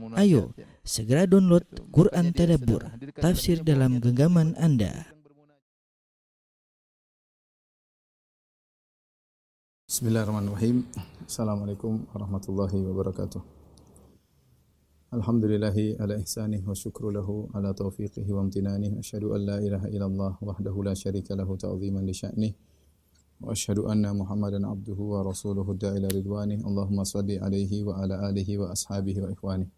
Ayo, segera download Quran Tadabbur, tafsir dalam genggaman Anda. Bismillahirrahmanirrahim. Assalamualaikum warahmatullahi wabarakatuh. Alhamdulillahi ala ihsanih wa syukru lahu ala taufiqihi wa amtinanih. Asyhadu an la ilaha illallah wahdahu la syarika lahu ta'ziman li sya'nih. Wa asyhadu anna Muhammadan abduhu wa rasuluhu da'ila ridwanih. Allahumma salli alaihi wa ala alihi wa ashabihi wa ikhwanih.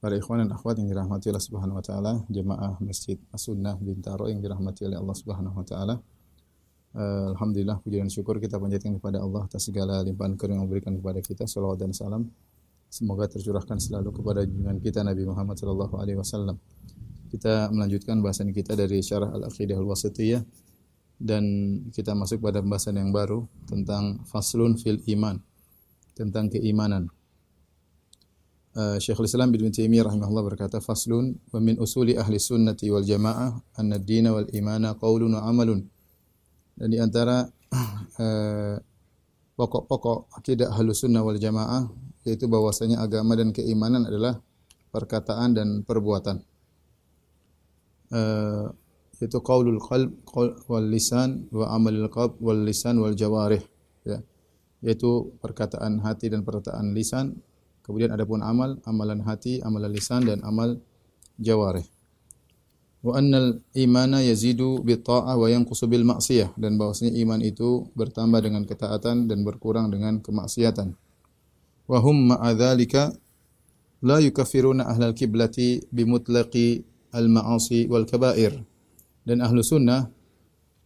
Para ikhwan dan akhwat yang dirahmati Allah Subhanahu wa taala, jemaah Masjid As-Sunnah Bintaro yang dirahmati oleh Allah Subhanahu wa taala. Uh, Alhamdulillah puji dan syukur kita panjatkan kepada Allah atas segala limpahan karunia yang memberikan kepada kita. Salawat dan salam semoga tercurahkan selalu kepada junjungan kita Nabi Muhammad sallallahu alaihi wasallam. Kita melanjutkan bahasan kita dari Syarah Al-Aqidah Al-Wasithiyah dan kita masuk pada pembahasan yang baru tentang faslun fil iman, tentang keimanan. Uh, Syekhul Islam bin Taimiyah rahimahullah berkata faslun wa min usuli ahli sunnati wal jamaah anna ad-din wal imana qaulun wa amalun. Dan di antara uh, pokok-pokok akidah ahli sunnah wal jamaah yaitu bahwasanya agama dan keimanan adalah perkataan dan perbuatan. Uh, yaitu qaulul qalb wal lisan wa amalul qalb wal lisan wal jawarih ya. Yaitu perkataan hati dan perkataan lisan Kemudian adapun amal, amalan hati, amalan lisan dan amal jawarih. Wa annal imana yazidu bi ta'ah wa yanqusu bil ma'siyah dan bahwasanya iman itu bertambah dengan ketaatan dan berkurang dengan kemaksiatan. Wa hum ma'a dzalika la yukaffiruna ahlal kiblati bi mutlaqi al ma'asi wal kaba'ir. Dan ahlu sunnah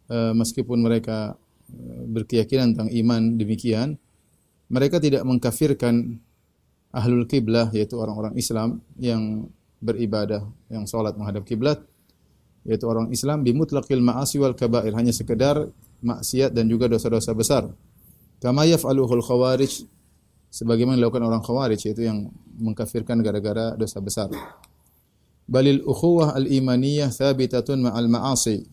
meskipun mereka berkeyakinan tentang iman demikian, mereka tidak mengkafirkan ahlul kiblah yaitu orang-orang Islam yang beribadah yang salat menghadap kiblat yaitu orang Islam bimutlaqil ma'asi wal kaba'ir hanya sekedar maksiat dan juga dosa-dosa besar. Kama yaf'aluhul khawarij sebagaimana dilakukan orang khawarij yaitu yang mengkafirkan gara-gara dosa besar. Balil ukhuwah al-imaniyah thabitatun ma'al ma'asi.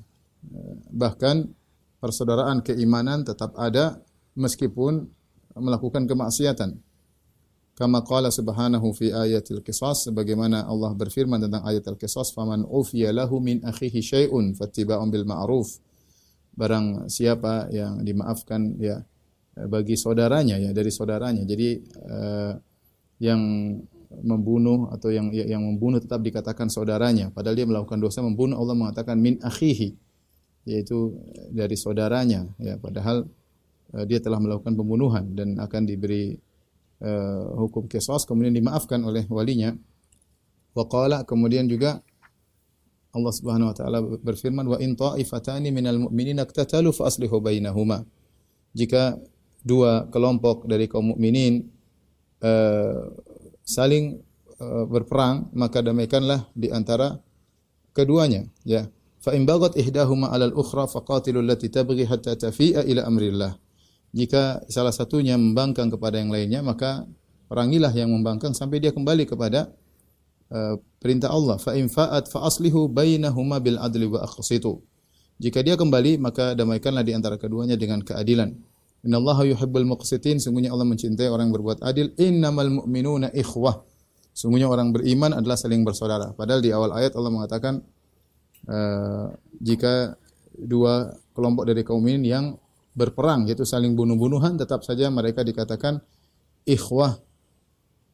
Bahkan persaudaraan keimanan tetap ada meskipun melakukan kemaksiatan. Kama qala subhanahu fi ayatil qisas sebagaimana Allah berfirman tentang ayat al-qisas faman ufiya lahu min akhihi syai'un fattiba'un bil ma'ruf. Barang siapa yang dimaafkan ya bagi saudaranya ya dari saudaranya. Jadi uh, yang membunuh atau yang yang membunuh tetap dikatakan saudaranya. Padahal dia melakukan dosa membunuh Allah mengatakan min akhihi yaitu dari saudaranya ya. Padahal uh, dia telah melakukan pembunuhan dan akan diberi uh, hukum kisos kemudian dimaafkan oleh walinya. Wa qala kemudian juga Allah Subhanahu wa taala berfirman wa in ta'ifatani minal mu'minina iqtatalu fa aslihu bainahuma. Jika dua kelompok dari kaum mukminin uh, saling uh, berperang maka damaikanlah di antara keduanya ya. Fa in bagat ihdahuma 'ala al-ukhra faqatilul lati tabghi hatta tafi'a ila amrillah. Jika salah satunya membangkang kepada yang lainnya, maka perangilah yang membangkang sampai dia kembali kepada uh, perintah Allah. Fa in fa'at fa aslihu bainahuma bil adli wa aqsitu. Jika dia kembali, maka damaikanlah di antara keduanya dengan keadilan. Innallaha yuhibbul muqsitin, sungguhnya Allah mencintai orang yang berbuat adil. Innamal mu'minuna ikhwah. Sungguhnya orang beriman adalah saling bersaudara. Padahal di awal ayat Allah mengatakan uh, jika dua kelompok dari kaum ini yang berperang yaitu saling bunuh-bunuhan tetap saja mereka dikatakan ikhwah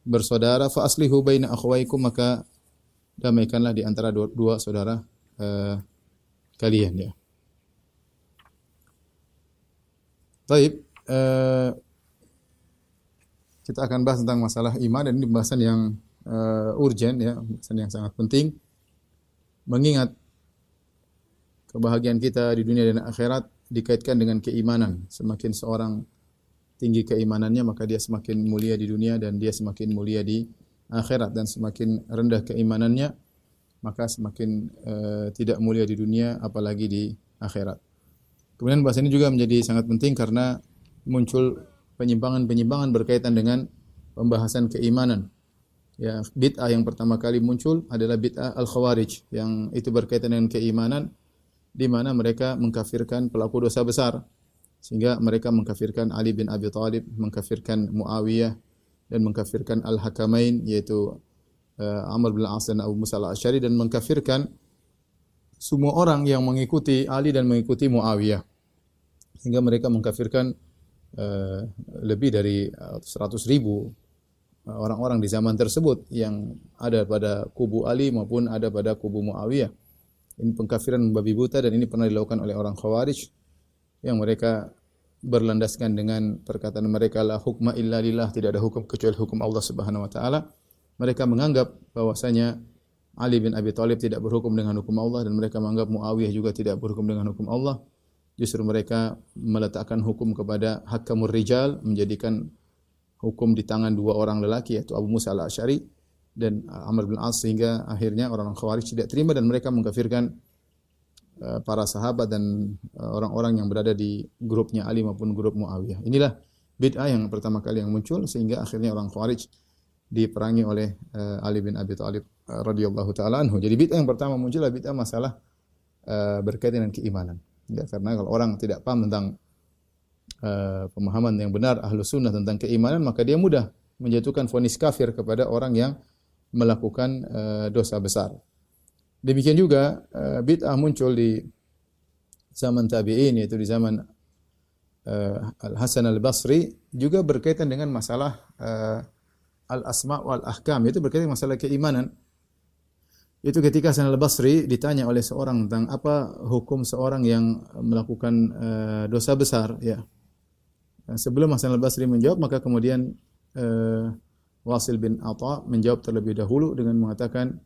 bersaudara fa aslihu baina akhwaikum maka damaikanlah di antara dua, dua saudara uh, kalian ya. Baik, uh, kita akan bahas tentang masalah iman dan ini pembahasan yang uh, urgent ya, pembahasan yang sangat penting. Mengingat kebahagiaan kita di dunia dan akhirat dikaitkan dengan keimanan. Semakin seorang tinggi keimanannya, maka dia semakin mulia di dunia dan dia semakin mulia di akhirat dan semakin rendah keimanannya, maka semakin uh, tidak mulia di dunia apalagi di akhirat. Kemudian bahas ini juga menjadi sangat penting karena muncul penyimpangan-penyimpangan berkaitan dengan pembahasan keimanan. Ya, bid'ah yang pertama kali muncul adalah bid'ah al-khawarij yang itu berkaitan dengan keimanan di mana mereka mengkafirkan pelaku dosa besar sehingga mereka mengkafirkan Ali bin Abi Thalib, mengkafirkan Muawiyah, dan mengkafirkan al-hakamain yaitu uh, Amr bin As dan Abu Musa al-Asy'ari dan mengkafirkan semua orang yang mengikuti Ali dan mengikuti Muawiyah. Hingga mereka mengkafirkan uh, lebih dari 100 ribu orang-orang di zaman tersebut yang ada pada kubu Ali maupun ada pada kubu Muawiyah. Ini pengkafiran babi buta dan ini pernah dilakukan oleh orang Khawarij yang mereka berlandaskan dengan perkataan mereka la hukma illa lillah. Tidak ada hukum kecuali hukum Allah Subhanahu wa taala. Mereka menganggap bahwasanya Ali bin Abi Thalib tidak berhukum dengan hukum Allah dan mereka menganggap Muawiyah juga tidak berhukum dengan hukum Allah. Justru mereka meletakkan hukum kepada hakamur rijal menjadikan hukum di tangan dua orang lelaki yaitu Abu Musa al-Asy'ari dan Amr bin As sehingga akhirnya orang-orang Khawarij tidak terima dan mereka mengkafirkan Eh, para sahabat dan eh, orang-orang yang berada di grupnya Ali maupun grup Muawiyah. Inilah bid'ah yang pertama kali yang muncul sehingga akhirnya orang Khawarij diperangi oleh uh, Ali bin Abi Thalib uh, radhiyallahu taala anhu. Jadi bid'ah yang pertama muncul adalah bid'ah masalah uh, berkaitan dengan keimanan. Ya, karena kalau orang tidak paham tentang uh, pemahaman yang benar ahlu sunnah tentang keimanan maka dia mudah menjatuhkan vonis kafir kepada orang yang melakukan uh, dosa besar. Demikian juga uh, bid'ah muncul di zaman tabi'in yaitu di zaman uh, Al Hasan Al Basri juga berkaitan dengan masalah al asma wal ahkam itu berkaitan dengan masalah keimanan. Itu ketika Hasan Al Basri ditanya oleh seorang tentang apa hukum seorang yang melakukan dosa besar ya. Sebelum Hasan Al Basri menjawab maka kemudian uh, Wasil bin Atha menjawab terlebih dahulu dengan mengatakan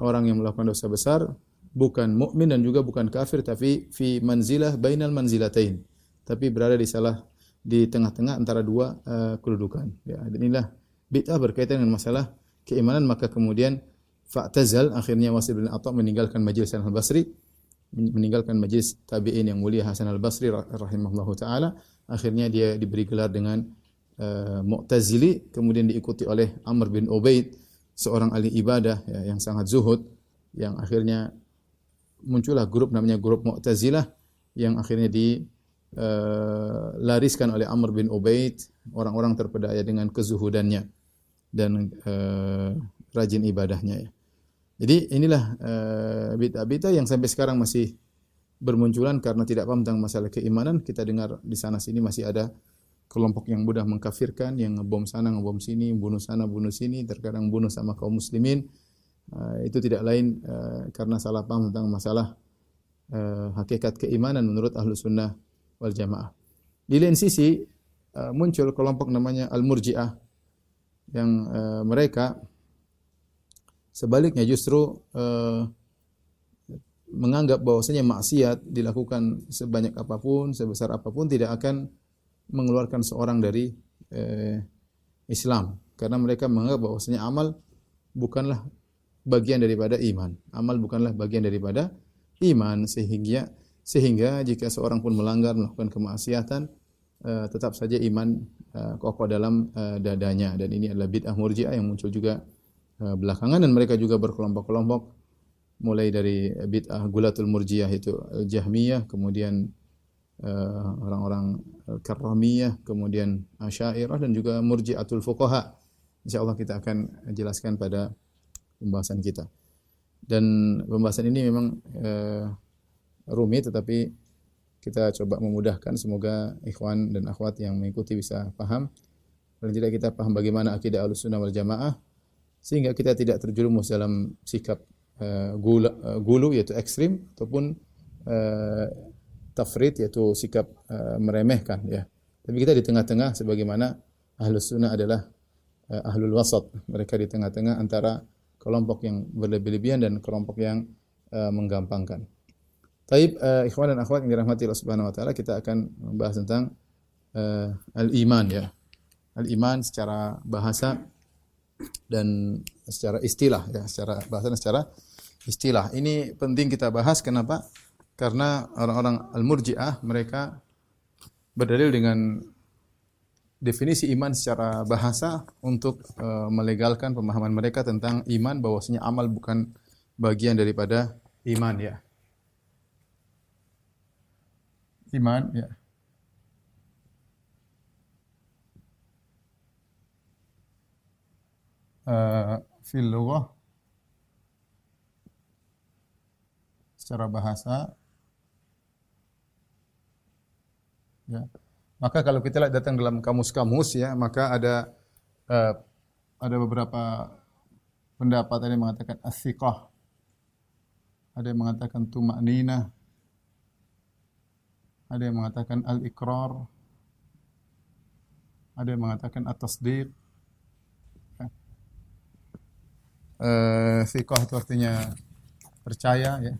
orang yang melakukan dosa besar bukan mukmin dan juga bukan kafir tapi fi manzilah bainal manzilatain. Tapi berada di salah di tengah-tengah antara dua uh, kedudukan. Ya inilah bid'ah berkaitan dengan masalah keimanan. Maka kemudian fa'tazal akhirnya Wasil bin Atha meninggalkan majelis Hasan al-Basri meninggalkan majelis tabi'in yang mulia Hasan al-Basri rahimahullahu taala. Akhirnya dia diberi gelar dengan uh, Mu'tazili kemudian diikuti oleh Amr bin Ubaid seorang ahli ibadah ya, yang sangat zuhud yang akhirnya muncullah grup namanya grup Mu'tazilah yang akhirnya dilariskan uh, oleh Amr bin Ubaid orang-orang terpedaya dengan kezuhudannya dan uh, rajin ibadahnya ya. Jadi inilah bid'ah-bid'ah yang sampai sekarang masih bermunculan karena tidak paham tentang masalah keimanan. Kita dengar di sana sini masih ada kelompok yang mudah mengkafirkan, yang ngebom sana, ngebom sini, bunuh sana, bunuh sini, terkadang bunuh sama kaum muslimin. Uh, itu tidak lain uh, karena salah paham tentang masalah uh, hakikat keimanan menurut ahlu sunnah wal jamaah. Di lain sisi muncul kelompok namanya al-murji'ah yang mereka sebaliknya justru menganggap bahwasanya maksiat dilakukan sebanyak apa pun, sebesar apa pun tidak akan mengeluarkan seorang dari eh, Islam. Karena mereka menganggap bahwasanya amal bukanlah bagian daripada iman. Amal bukanlah bagian daripada iman. Sehingga sehingga jika seorang pun melanggar melakukan kemaksiatan eh, tetap saja iman eh, kokoh dalam eh, dadanya. Dan ini adalah bid'ah murji'ah yang muncul juga eh, belakangan. Dan mereka juga berkelompok-kelompok mulai dari bid'ah gulatul murji'ah itu Jahmiyah kemudian Eh, orang-orang uh, Karramiyah, kemudian Asy'ariyah dan juga Murji'atul Fuqaha. Insyaallah kita akan jelaskan pada pembahasan kita. Dan pembahasan ini memang uh, rumit tetapi kita coba memudahkan semoga ikhwan dan akhwat yang mengikuti bisa paham. Dan tidak kita paham bagaimana akidah Ahlussunnah wal Jamaah sehingga kita tidak terjerumus dalam sikap uh, gula, uh, gulu yaitu ekstrim ataupun tafrid yaitu sikap uh, meremehkan ya. Tapi kita di tengah-tengah sebagaimana ahlus sunnah adalah uh, ahlul wasat. Mereka di tengah-tengah antara kelompok yang berlebih-lebihan dan kelompok yang uh, menggampangkan. Taib uh, ikhwan dan akhwat yang dirahmati Allah Subhanahu wa taala, kita akan membahas tentang uh, al-iman ya. Al-iman secara bahasa dan secara istilah ya, secara bahasa dan secara istilah. Ini penting kita bahas kenapa? Karena orang-orang Al-Murji'ah mereka berdalil dengan definisi iman secara bahasa untuk uh, melegalkan pemahaman mereka tentang iman bahwasanya amal bukan bagian daripada iman ya. Iman ya. uh, secara bahasa ya. Maka kalau kita lihat datang dalam kamus-kamus ya maka ada uh, ada beberapa pendapat. Ada yang mengatakan as-siqah ada yang mengatakan tumanina ada yang mengatakan al-iqrar ada yang mengatakan at-tasdiq. Uh, siqah itu artinya percaya ya.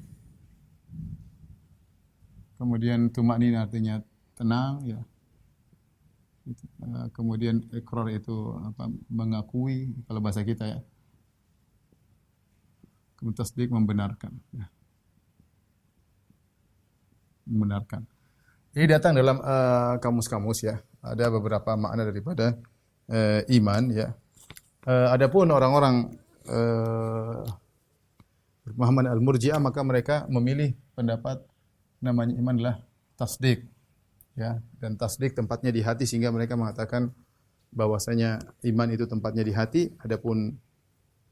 Kemudian tumaknina artinya tenang ya. Uh, kemudian ikrar itu apa mengakui kalau bahasa kita ya. Kemudian tasdik membenarkan ya. Membenarkan. Ini datang dalam uh, kamus-kamus ya. Ada beberapa makna daripada uh, iman ya. Uh, adapun orang-orang uh, Muhammad al-Murji'ah maka mereka memilih pendapat namanya iman adalah tasdik ya dan tasdik tempatnya di hati sehingga mereka mengatakan bahwasanya iman itu tempatnya di hati. Adapun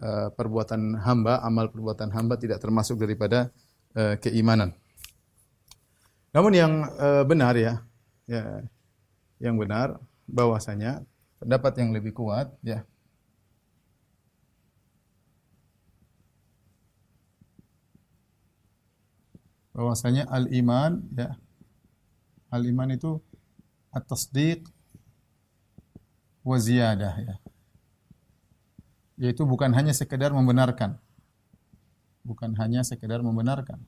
uh, perbuatan hamba amal perbuatan hamba tidak termasuk daripada uh, keimanan. Namun yang uh, benar ya ya yang benar bahwasanya pendapat yang lebih kuat ya. Bahwasanya al-iman ya al-iman itu at-tasdiq wa ziyadah ya. Yaitu bukan hanya sekedar membenarkan. Bukan hanya sekedar membenarkan.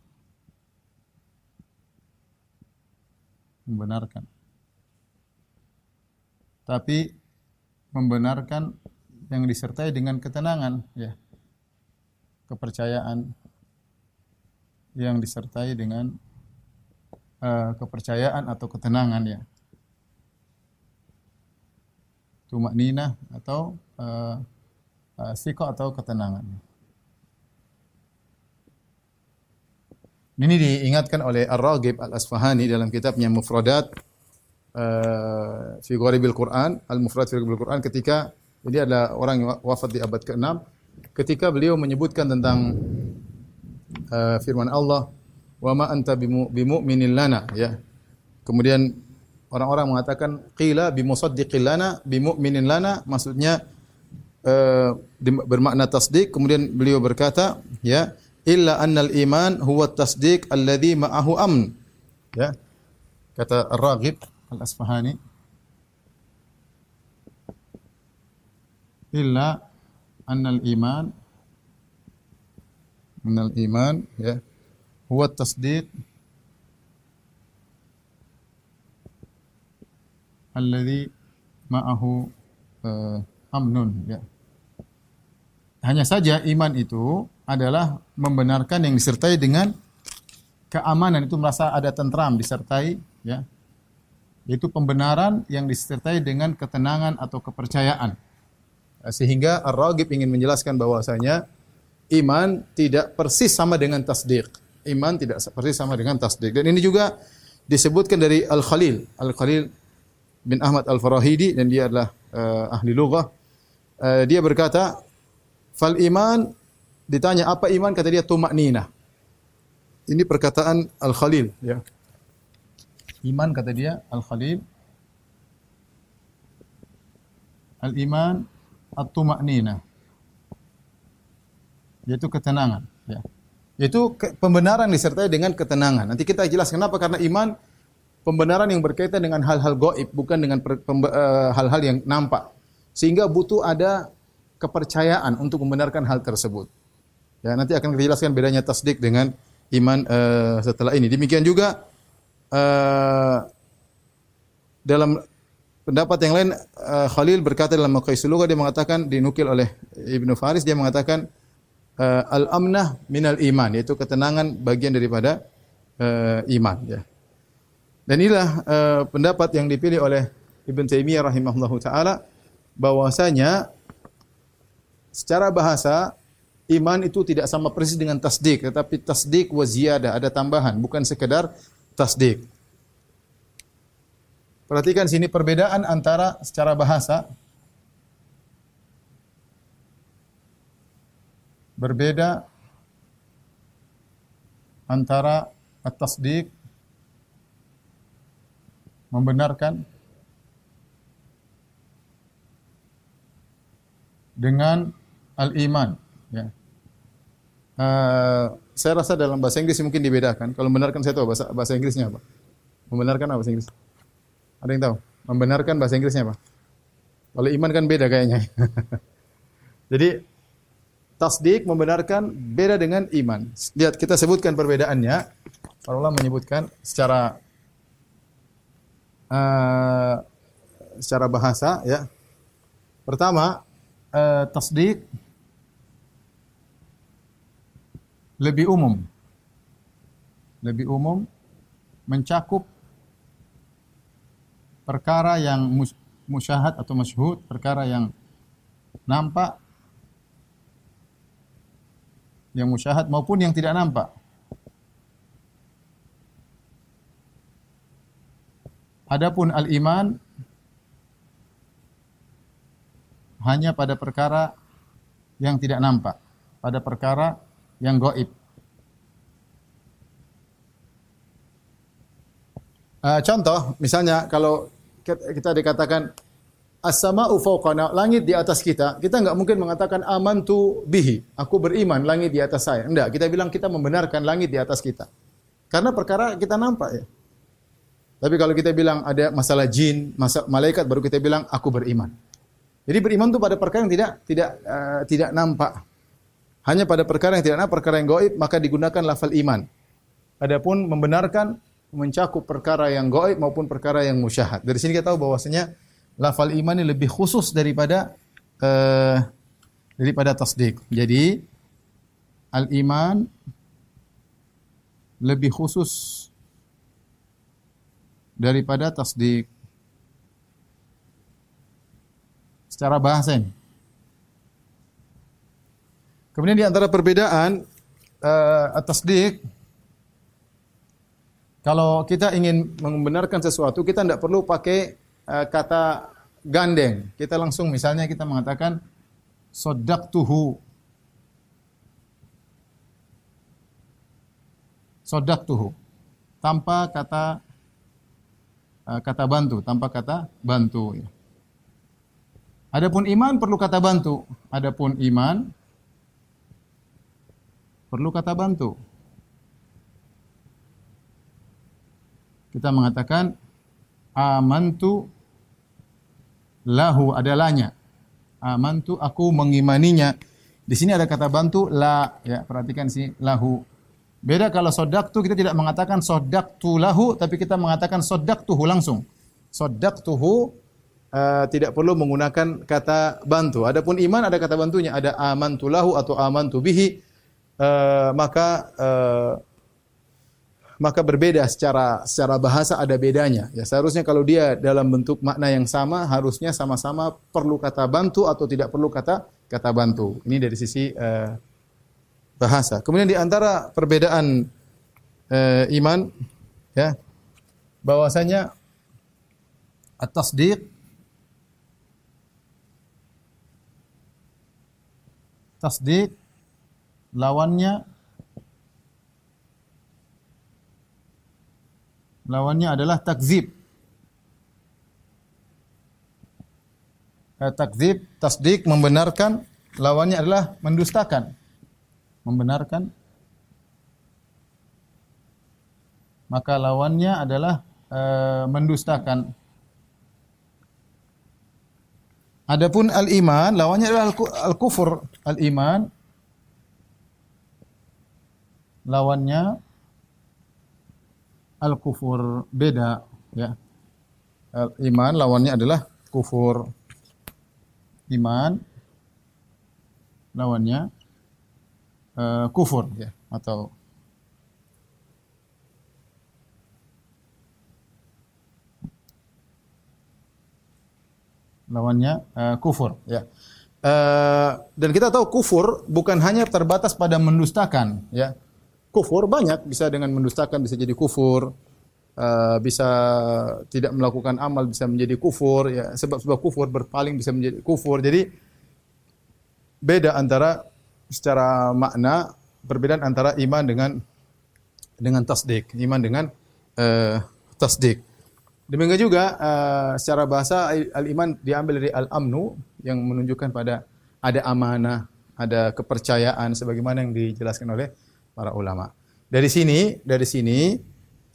Membenarkan. Tapi membenarkan yang disertai dengan ketenangan ya. Kepercayaan yang disertai dengan uh, kepercayaan atau ketenangan ya. Tumak nina atau uh, uh, siko atau ketenangan. Ini diingatkan oleh Ar-Raghib Al-Asfahani dalam kitabnya Mufradat uh, fi Gharibil Quran, Al-Mufrad fi Gharibil Quran ketika ini adalah orang yang wafat di abad ke-6 ketika beliau menyebutkan tentang uh, firman Allah, "Wa ma anta bimu'minin lana." Ya. Kemudian orang-orang mengatakan qila bimusaddiqil lana bimu'minin lana. Maksudnya uh, bermakna tasdik. Kemudian beliau berkata ya illa annal iman huwa tasdik alladhi ma'ahu amn. Ya. Kata Ar-Raghib Al-Asfahani illa annal iman minal iman ya huwa tasdiq alladhi ma'ahu uh, amnun ya hanya saja iman itu adalah membenarkan yang disertai dengan keamanan. Itu merasa ada tentram disertai ya. Yaitu pembenaran yang disertai dengan ketenangan atau kepercayaan. Sehingga Ar-Raghib ingin menjelaskan bahwasanya iman tidak persis sama dengan tasdik. Iman tidak persis sama dengan tasdik. Dan ini juga disebutkan dari Al-Khalil. Al-Khalil bin Ahmad Al-Farahidi dan dia adalah uh, ahli lughah. Uh, dia berkata, "Fal iman" ditanya apa iman kata dia tumak nina. Ini perkataan Al-Khalil ya. Iman kata dia Al-Khalil Al-iman at-tuma'ninah yaitu ketenangan ya. Yaitu pembenaran disertai dengan ketenangan. Nanti kita jelas kenapa karena iman pembenaran yang berkaitan dengan hal-hal goib bukan dengan eh, hal-hal yang nampak. Sehingga butuh ada kepercayaan untuk membenarkan hal tersebut. Ya, nanti akan kita jelaskan bedanya tasdik dengan iman uh, setelah ini. Demikian juga uh, dalam pendapat yang lain uh, Khalil berkata dalam Maqaisul dia mengatakan dinukil oleh Ibnu Faris dia mengatakan uh, al-amnah minal iman yaitu ketenangan bagian daripada uh, iman ya. Dan inilah uh, pendapat yang dipilih oleh Ibn Taimiyah rahimahullahu taala bahwasanya secara bahasa iman itu tidak sama persis dengan tasdik tetapi tasdik wa ziyadah ada tambahan bukan sekedar tasdik. Perhatikan sini perbedaan antara secara bahasa berbeda antara at-tasdiq membenarkan dengan al-iman ya. Uh, saya rasa dalam bahasa Inggris mungkin dibedakan. Kalau membenarkan saya tahu bahasa bahasa Inggrisnya apa. Membenarkan apa bahasa Inggris? Ada yang tahu? Membenarkan bahasa Inggrisnya apa? Kalau iman kan beda kayaknya. Jadi tasdik membenarkan beda dengan iman. Lihat kita sebutkan perbedaannya. Para ulama menyebutkan secara uh, secara bahasa ya. Pertama, uh, tasdik lebih umum. Lebih umum mencakup perkara yang musyahad atau masyhud, perkara yang nampak yang musyahad maupun yang tidak nampak. Adapun al-iman hanya pada perkara yang tidak nampak, pada perkara yang gaib. Uh, contoh, misalnya kalau kita dikatakan as-sama'u fawqana, langit di atas kita, kita enggak mungkin mengatakan amantu bihi, aku beriman langit di atas saya. Enggak, kita bilang kita membenarkan langit di atas kita. Karena perkara kita nampak ya. Tapi kalau kita bilang ada masalah jin, masalah malaikat baru kita bilang aku beriman. Jadi beriman itu pada perkara yang tidak tidak uh, tidak nampak. Hanya pada perkara yang tidak nampak, perkara yang gaib maka digunakan lafal iman. Adapun membenarkan mencakup perkara yang gaib maupun perkara yang musyahad. Dari sini kita tahu bahwasanya lafal iman ini lebih khusus daripada uh, daripada tasdik. Jadi al-iman lebih khusus daripada tasdik. Secara bahasa ini. Kemudian di antara perbedaan uh, tasdik kalau kita ingin membenarkan sesuatu, kita tidak perlu pakai uh, kata gandeng. Kita langsung misalnya kita mengatakan sodak tuhu. Tanpa kata uh, kata bantu, tanpa kata bantu. Ya. Adapun iman perlu kata bantu. Adapun iman perlu kata bantu. kita mengatakan amantu lahu adalahnya. Amantu aku mengimaninya. Di sini ada kata bantu la ya perhatikan sini lahu. Beda kalau sodak tu kita tidak mengatakan sodak tu lahu tapi kita mengatakan sodak tuhu langsung. Sodak tuhu uh, tidak perlu menggunakan kata bantu. Adapun iman ada kata bantunya ada amantu lahu atau amantu bihi uh, maka uh, maka berbeda secara secara bahasa ada bedanya. Ya seharusnya kalau dia dalam bentuk makna yang sama harusnya sama-sama perlu kata bantu atau tidak perlu kata kata bantu. Ini dari sisi uh, bahasa. Kemudian di antara perbedaan uh, iman ya bahwasanya at-tasdiq tasdiq lawannya Lawannya adalah takzib. Eh, takzib, tasdik, membenarkan. Lawannya adalah mendustakan. Membenarkan. Maka lawannya adalah uh, mendustakan. Adapun al-iman, lawannya adalah al-kufur. Al-iman, lawannya al kufur beda ya. Iman lawannya adalah kufur. Iman lawannya uh, kufur ya atau lawannya uh, kufur ya. Uh, dan kita tahu kufur bukan hanya terbatas pada mendustakan ya kufur banyak. Bisa dengan mendustakan bisa jadi kufur. Uh, bisa tidak melakukan amal bisa menjadi kufur. Ya sebab-sebab kufur berpaling bisa menjadi kufur. Jadi beda antara secara makna perbedaan antara iman dengan dengan tasdik, iman dengan uh, tasdik. Demikian juga uh, secara bahasa al-iman diambil dari al-amnu yang menunjukkan pada ada amanah, ada kepercayaan sebagaimana yang dijelaskan oleh para ulama. Dari sini, dari sini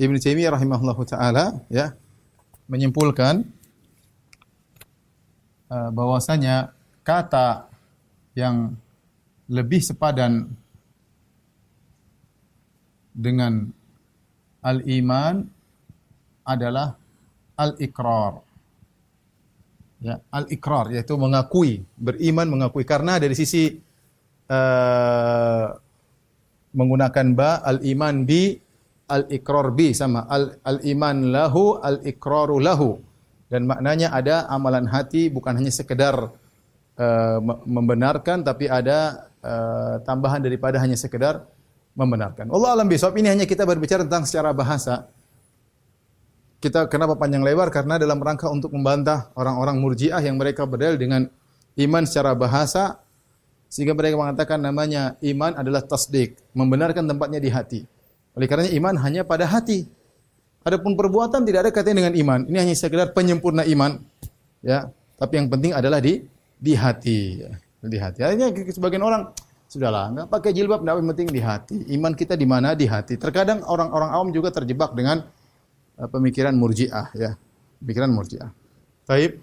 Ibnu Taimiyah rahimahullahu taala ya menyimpulkan uh, bahwasanya kata yang lebih sepadan dengan al-iman adalah al-iqrar. Ya, al-iqrar yaitu mengakui, beriman mengakui karena dari sisi uh, menggunakan ba al-iman bi al-iqrar bi sama al-iman lahu al-iqraru lahu dan maknanya ada amalan hati bukan hanya sekedar uh, membenarkan tapi ada uh, tambahan daripada hanya sekedar membenarkan. Allah alam bisawab ini hanya kita berbicara tentang secara bahasa. Kita kenapa panjang lebar? Karena dalam rangka untuk membantah orang-orang murjiah yang mereka berdalil dengan iman secara bahasa sehingga mereka mengatakan namanya iman adalah tasdik, membenarkan tempatnya di hati. Oleh karenanya iman hanya pada hati. Adapun perbuatan tidak ada kaitannya dengan iman. Ini hanya sekedar penyempurna iman. Ya, tapi yang penting adalah di di hati, di hati. Akhirnya sebagian orang sudahlah, nggak pakai jilbab, nggak penting di hati. Iman kita di mana? Di hati. Terkadang orang-orang awam juga terjebak dengan uh, pemikiran murjiah, ya, pemikiran murjiah. Taib.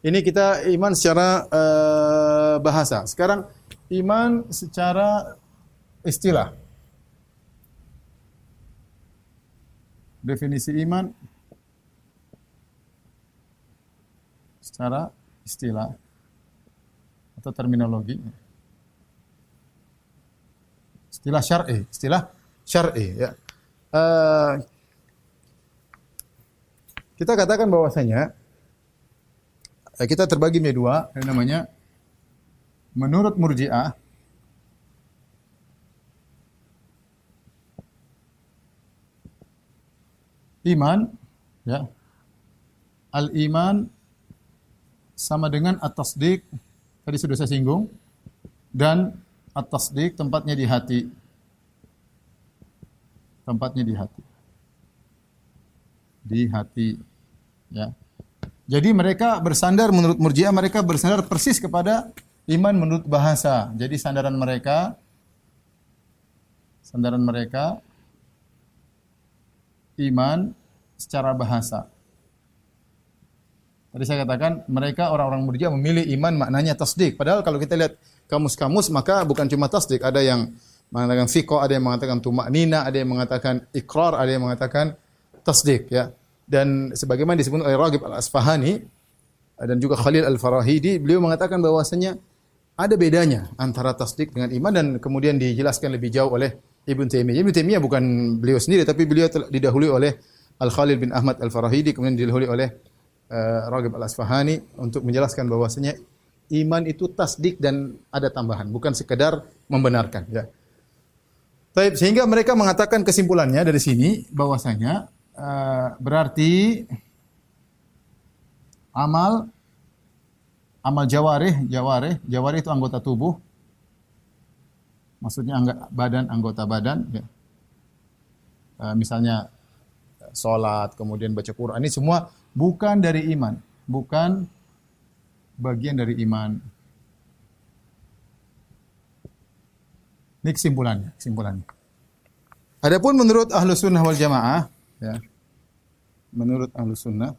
Ini kita iman secara uh, bahasa. Sekarang iman secara istilah. definisi iman secara istilah atau terminologi. Istilah syar'i, istilah syar'i ya. Uh, kita katakan bahwasanya uh, kita terbagi menjadi dua, yang namanya menurut Murji'ah iman ya al iman sama dengan at-tasdiq tadi sudah saya singgung dan at-tasdiq tempatnya di hati. Tempatnya di hati. Di hati ya. Jadi mereka bersandar menurut Murji'ah mereka bersandar persis kepada iman menurut bahasa jadi sandaran mereka sandaran mereka iman secara bahasa. Tadi saya katakan mereka orang-orang murjiah memilih iman maknanya tasdik. Padahal kalau kita lihat kamus-kamus maka bukan cuma tasdik, ada yang mengatakan fiko, ada yang mengatakan tumaknina, ada yang mengatakan ikrar, ada yang mengatakan tasdik ya. Dan sebagaimana disebut oleh Raghib Al-Asfahani dan juga Khalil Al-Farahidi, beliau mengatakan bahwasanya ada bedanya antara tasdik dengan iman dan kemudian dijelaskan lebih jauh oleh Ibn Taimiyah. Ibn Taimiyah bukan beliau sendiri tapi beliau didahului oleh Al-Khalil bin Ahmad Al-Farahidi kemudian didahului oleh uh, Raghib Al-Asfahani untuk menjelaskan bahwasanya iman itu tasdik dan ada tambahan, bukan sekedar membenarkan ya. Taib, sehingga mereka mengatakan kesimpulannya dari sini bahwasanya uh, berarti amal amal jawarih, jawarih, jawarih itu anggota tubuh. Maksudnya anggota badan anggota badan ya. Uh, misalnya sholat kemudian baca Quran. Ini semua bukan dari iman. Bukan bagian dari iman. Ini kesimpulannya kesimpulannya. Adapun menurut ahlu sunnah wal jamaah ya. Menurut ahlu sunnah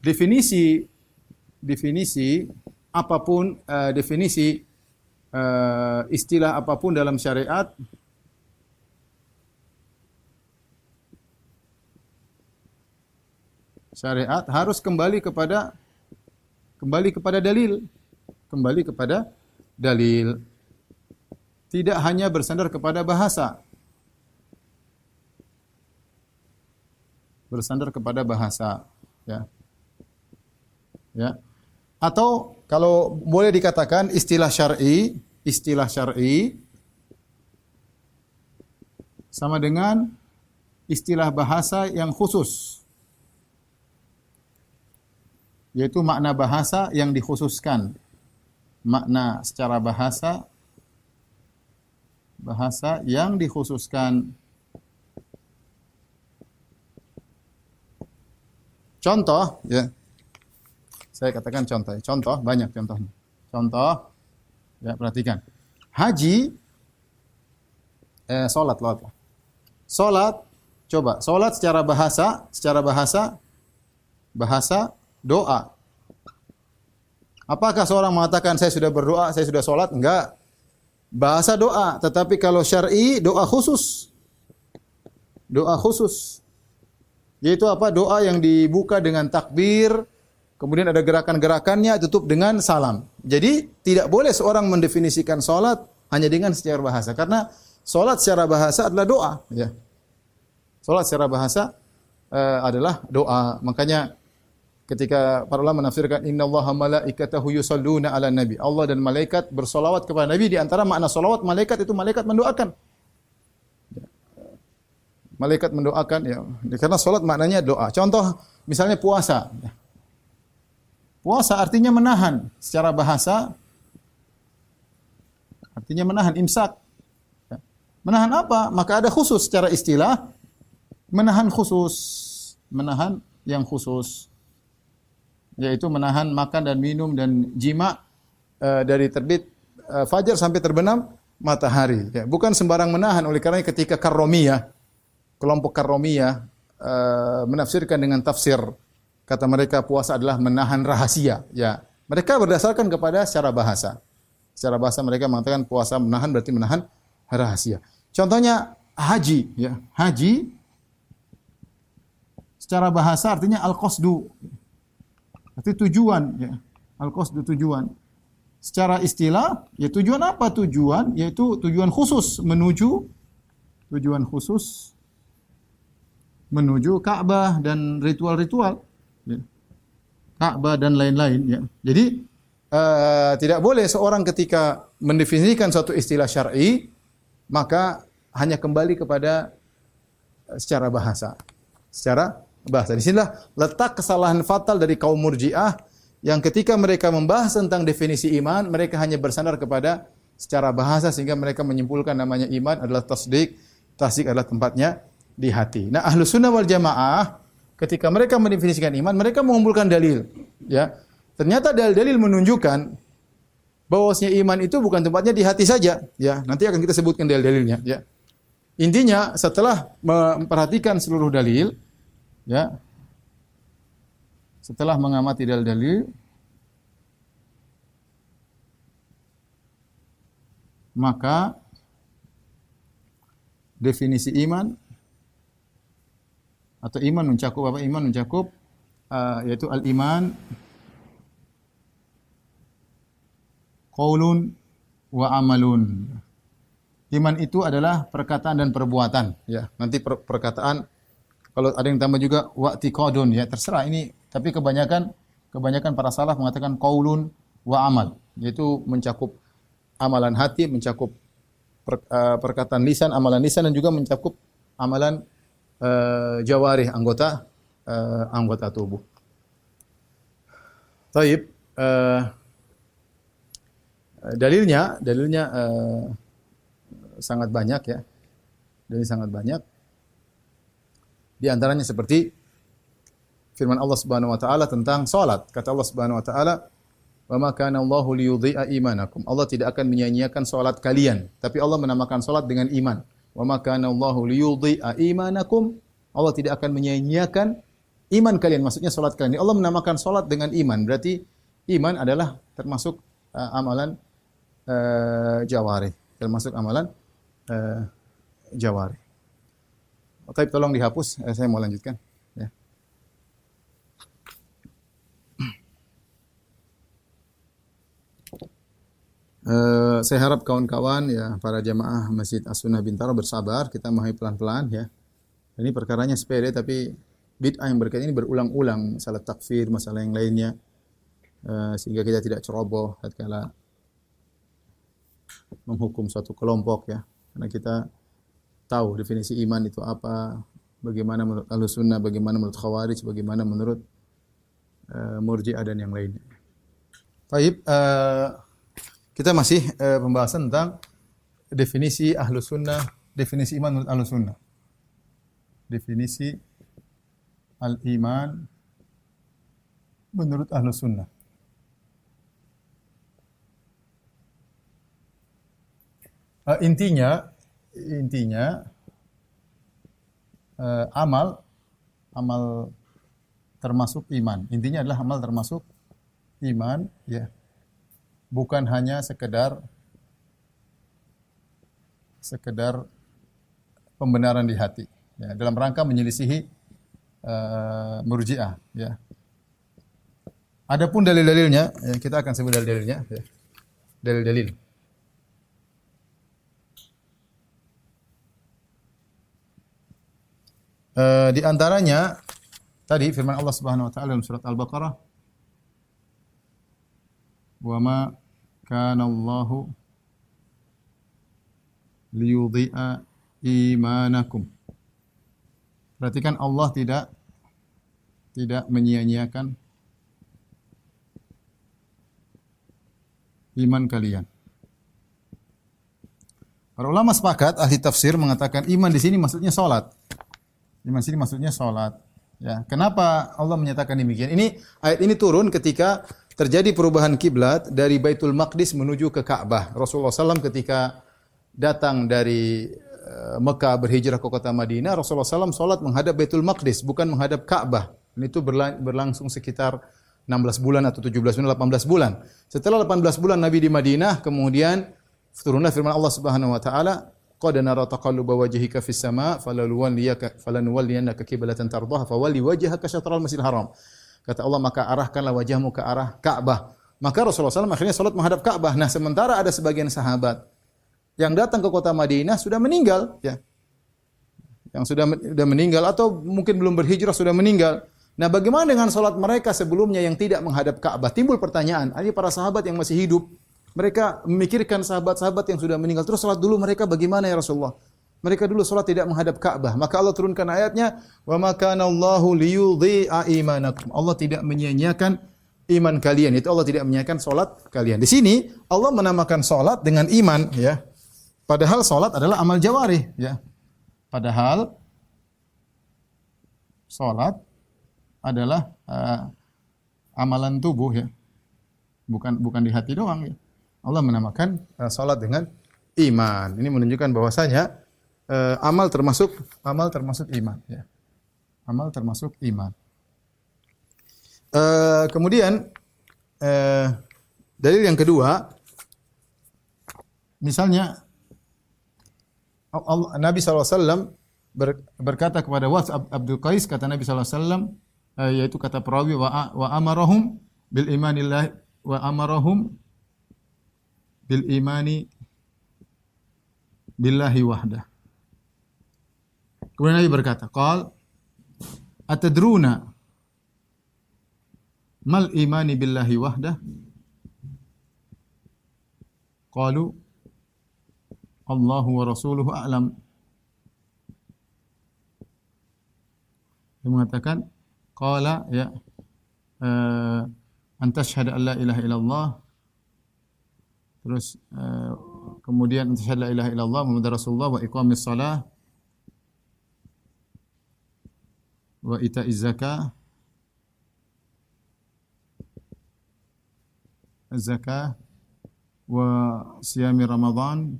definisi definisi apa pun uh, definisi uh, istilah apa pun dalam syariat syariat harus kembali kepada kembali kepada dalil. Kembali kepada dalil. Tidak hanya bersandar kepada bahasa. Bersandar kepada bahasa ya ya atau kalau boleh dikatakan istilah syar'i, istilah syar'i sama dengan istilah bahasa yang khusus. yaitu makna bahasa yang dikhususkan. Makna secara bahasa bahasa yang dikhususkan. Contoh, ya. Saya katakan contoh. Contoh banyak contohnya. Contoh, ya perhatikan. Haji, eh, solat, solat. Solat, coba. Solat secara bahasa, secara bahasa, bahasa doa. Apakah seorang mengatakan saya sudah berdoa, saya sudah solat? Enggak. Bahasa doa, tetapi kalau syar'i doa khusus. Doa khusus. Yaitu apa? Doa yang dibuka dengan takbir, kemudian ada gerakan-gerakannya, tutup dengan salam. Jadi tidak boleh seorang mendefinisikan solat hanya dengan secara bahasa. Karena solat secara bahasa adalah doa. Ya. Solat secara bahasa uh, adalah doa. Makanya ketika para ulama menafsirkan innallaha malaikatahu yusalluna ala nabi. Allah dan malaikat bersolawat kepada nabi di antara makna solawat malaikat itu malaikat mendoakan. Malaikat mendoakan ya. Karena salat maknanya doa. Contoh misalnya puasa. Puasa artinya menahan secara bahasa artinya menahan imsak. Menahan apa? Maka ada khusus secara istilah menahan khusus, menahan yang khusus yaitu menahan makan dan minum dan jima uh, dari terbit uh, fajar sampai terbenam matahari. Ya, bukan sembarang menahan. Oleh karena ketika karomiyah, kelompok karomiyah uh, menafsirkan dengan tafsir kata mereka puasa adalah menahan rahasia. Ya, mereka berdasarkan kepada secara bahasa. Secara bahasa mereka mengatakan puasa menahan berarti menahan rahasia. Contohnya haji, ya haji secara bahasa artinya al-qasdu Arti tujuan ya. Al-qasdu tujuan. Secara istilah, ya tujuan apa tujuan? Yaitu tujuan khusus menuju tujuan khusus menuju Ka'bah dan ritual-ritual. Ya. Ka'bah dan lain-lain ya. Jadi uh, tidak boleh seorang ketika mendefinisikan suatu istilah syar'i maka hanya kembali kepada eh, secara bahasa. Secara bahasa. Di sinilah letak kesalahan fatal dari kaum Murji'ah yang ketika mereka membahas tentang definisi iman, mereka hanya bersandar kepada secara bahasa sehingga mereka menyimpulkan namanya iman adalah tasdik, tasdik adalah tempatnya di hati. Nah, ahlu sunnah wal jamaah ketika mereka mendefinisikan iman, mereka mengumpulkan dalil. Ya, ternyata dalil-dalil menunjukkan bahwasanya iman itu bukan tempatnya di hati saja. Ya, nanti akan kita sebutkan dalil-dalilnya. Ya, intinya setelah memperhatikan seluruh dalil, Ya. Setelah mengamati dalil-dalil maka definisi iman atau iman mencakup apa? Iman mencakup uh, yaitu al-iman qaulun wa amalun. Iman itu adalah perkataan dan perbuatan, ya. Nanti per perkataan kalau ada yang tambah juga wa'tiqadun ya terserah ini tapi kebanyakan kebanyakan para salaf mengatakan qaulun wa amal yaitu mencakup amalan hati, mencakup per, uh, perkataan lisan, amalan lisan dan juga mencakup amalan uh, jawarih anggota uh, anggota tubuh. Taib uh, dalilnya dalilnya uh, sangat banyak ya. Dalil sangat banyak. Di antaranya seperti firman Allah Subhanahu wa taala tentang salat. Kata Allah Subhanahu wa taala, "Wa ma kana Allahu imanakum." Allah tidak akan menyia-nyiakan salat kalian, tapi Allah menamakan salat dengan iman. "Wa ma Allahu liyudhi'a imanakum." Allah tidak akan menyia-nyiakan iman kalian, maksudnya salat kalian. Allah menamakan salat dengan iman, berarti iman adalah termasuk uh, amalan uh, jawari, termasuk amalan uh, jawari. Tapi tolong dihapus, eh, saya mau lanjutkan. Ya. Uh, saya harap kawan-kawan ya para jamaah Masjid As-Sunnah Bintaro bersabar, kita memahami pelan-pelan ya. Ini perkaranya sepele tapi bid'ah yang berkaitan ini berulang-ulang, masalah takfir, masalah yang lainnya. Uh, sehingga kita tidak ceroboh tatkala menghukum suatu kelompok ya. Karena kita tahu definisi iman itu apa, bagaimana menurut Ahlus Sunnah, bagaimana menurut Khawarij, bagaimana menurut uh, Murji'ah dan yang lainnya. Baik, uh, kita masih uh, pembahasan tentang definisi ahlu sunnah, definisi iman menurut ahlu sunnah. Definisi al-iman menurut ahlu sunnah. Uh, intinya, intinya uh, amal, amal termasuk iman. Intinya adalah amal termasuk iman, ya. Bukan hanya sekedar sekedar pembenaran di hati ya, dalam rangka menyelisihi uh, murjiah ya. Adapun dalil-dalilnya ya, kita akan sebut dalil-dalilnya ya. Dalil-dalil. Uh, di antaranya tadi firman Allah Subhanahu wa taala dalam surat Al-Baqarah wa ma kana Allahu liyudhi'a imanakum. Perhatikan Allah tidak tidak menyia-nyiakan iman kalian. Para ulama sepakat ahli tafsir mengatakan iman di sini maksudnya salat. Iman di sini maksudnya salat. Ya, kenapa Allah menyatakan demikian? Ini ayat ini turun ketika terjadi perubahan kiblat dari Baitul Maqdis menuju ke Ka'bah. Rasulullah SAW ketika datang dari uh, Mekah berhijrah ke kota Madinah, Rasulullah SAW sholat menghadap Baitul Maqdis, bukan menghadap Ka'bah. Ini itu berlangsung sekitar 16 bulan atau 17 bulan, 18 bulan. Setelah 18 bulan Nabi di Madinah, kemudian turunlah firman Allah Subhanahu wa taala, "Qad nara taqalluba wajhika fis sama' falanuwalliyannaka qiblatan tardaha fawalli wajhaka syatral masjidil haram." Kata Allah, maka arahkanlah wajahmu ke arah Ka'bah. Maka Rasulullah SAW akhirnya salat menghadap Ka'bah. Nah, sementara ada sebagian sahabat yang datang ke kota Madinah sudah meninggal, ya. Yang sudah sudah meninggal atau mungkin belum berhijrah sudah meninggal. Nah, bagaimana dengan salat mereka sebelumnya yang tidak menghadap Ka'bah? Timbul pertanyaan, ini para sahabat yang masih hidup, mereka memikirkan sahabat-sahabat yang sudah meninggal. Terus salat dulu mereka bagaimana ya Rasulullah? Mereka dulu salat tidak menghadap Ka'bah. Maka Allah turunkan ayatnya, "Wa ma kana Allahu liyudhi'a imanakum." Allah tidak menyia-nyiakan iman kalian. Itu Allah tidak menyia-nyiakan salat kalian. Di sini Allah menamakan salat dengan iman, ya. Padahal salat adalah amal jawari, ya. Padahal salat adalah uh, amalan tubuh ya. Bukan bukan di hati doang ya. Allah menamakan uh, salat dengan iman. Ini menunjukkan bahwasanya uh, amal termasuk amal termasuk iman ya. Amal termasuk iman. Uh, kemudian uh, dalil yang kedua misalnya Allah, Nabi SAW ber, berkata kepada Was Abdul Qais kata Nabi SAW uh, yaitu kata perawi wa, wa amarahum bil imanillah wa amarahum bil imani billahi wahdah. Kemudian Nabi berkata, "Qal atadruna mal imani billahi wahdah?" Qalu Allah wa rasuluhu a'lam. Dia mengatakan qala ya uh, an tashhadu an la ilaha illallah terus uh, kemudian an tashhadu la ilaha illallah Muhammad Rasulullah wa iqamis salah wa ita'iz zakah zakah wa siyami Ramadan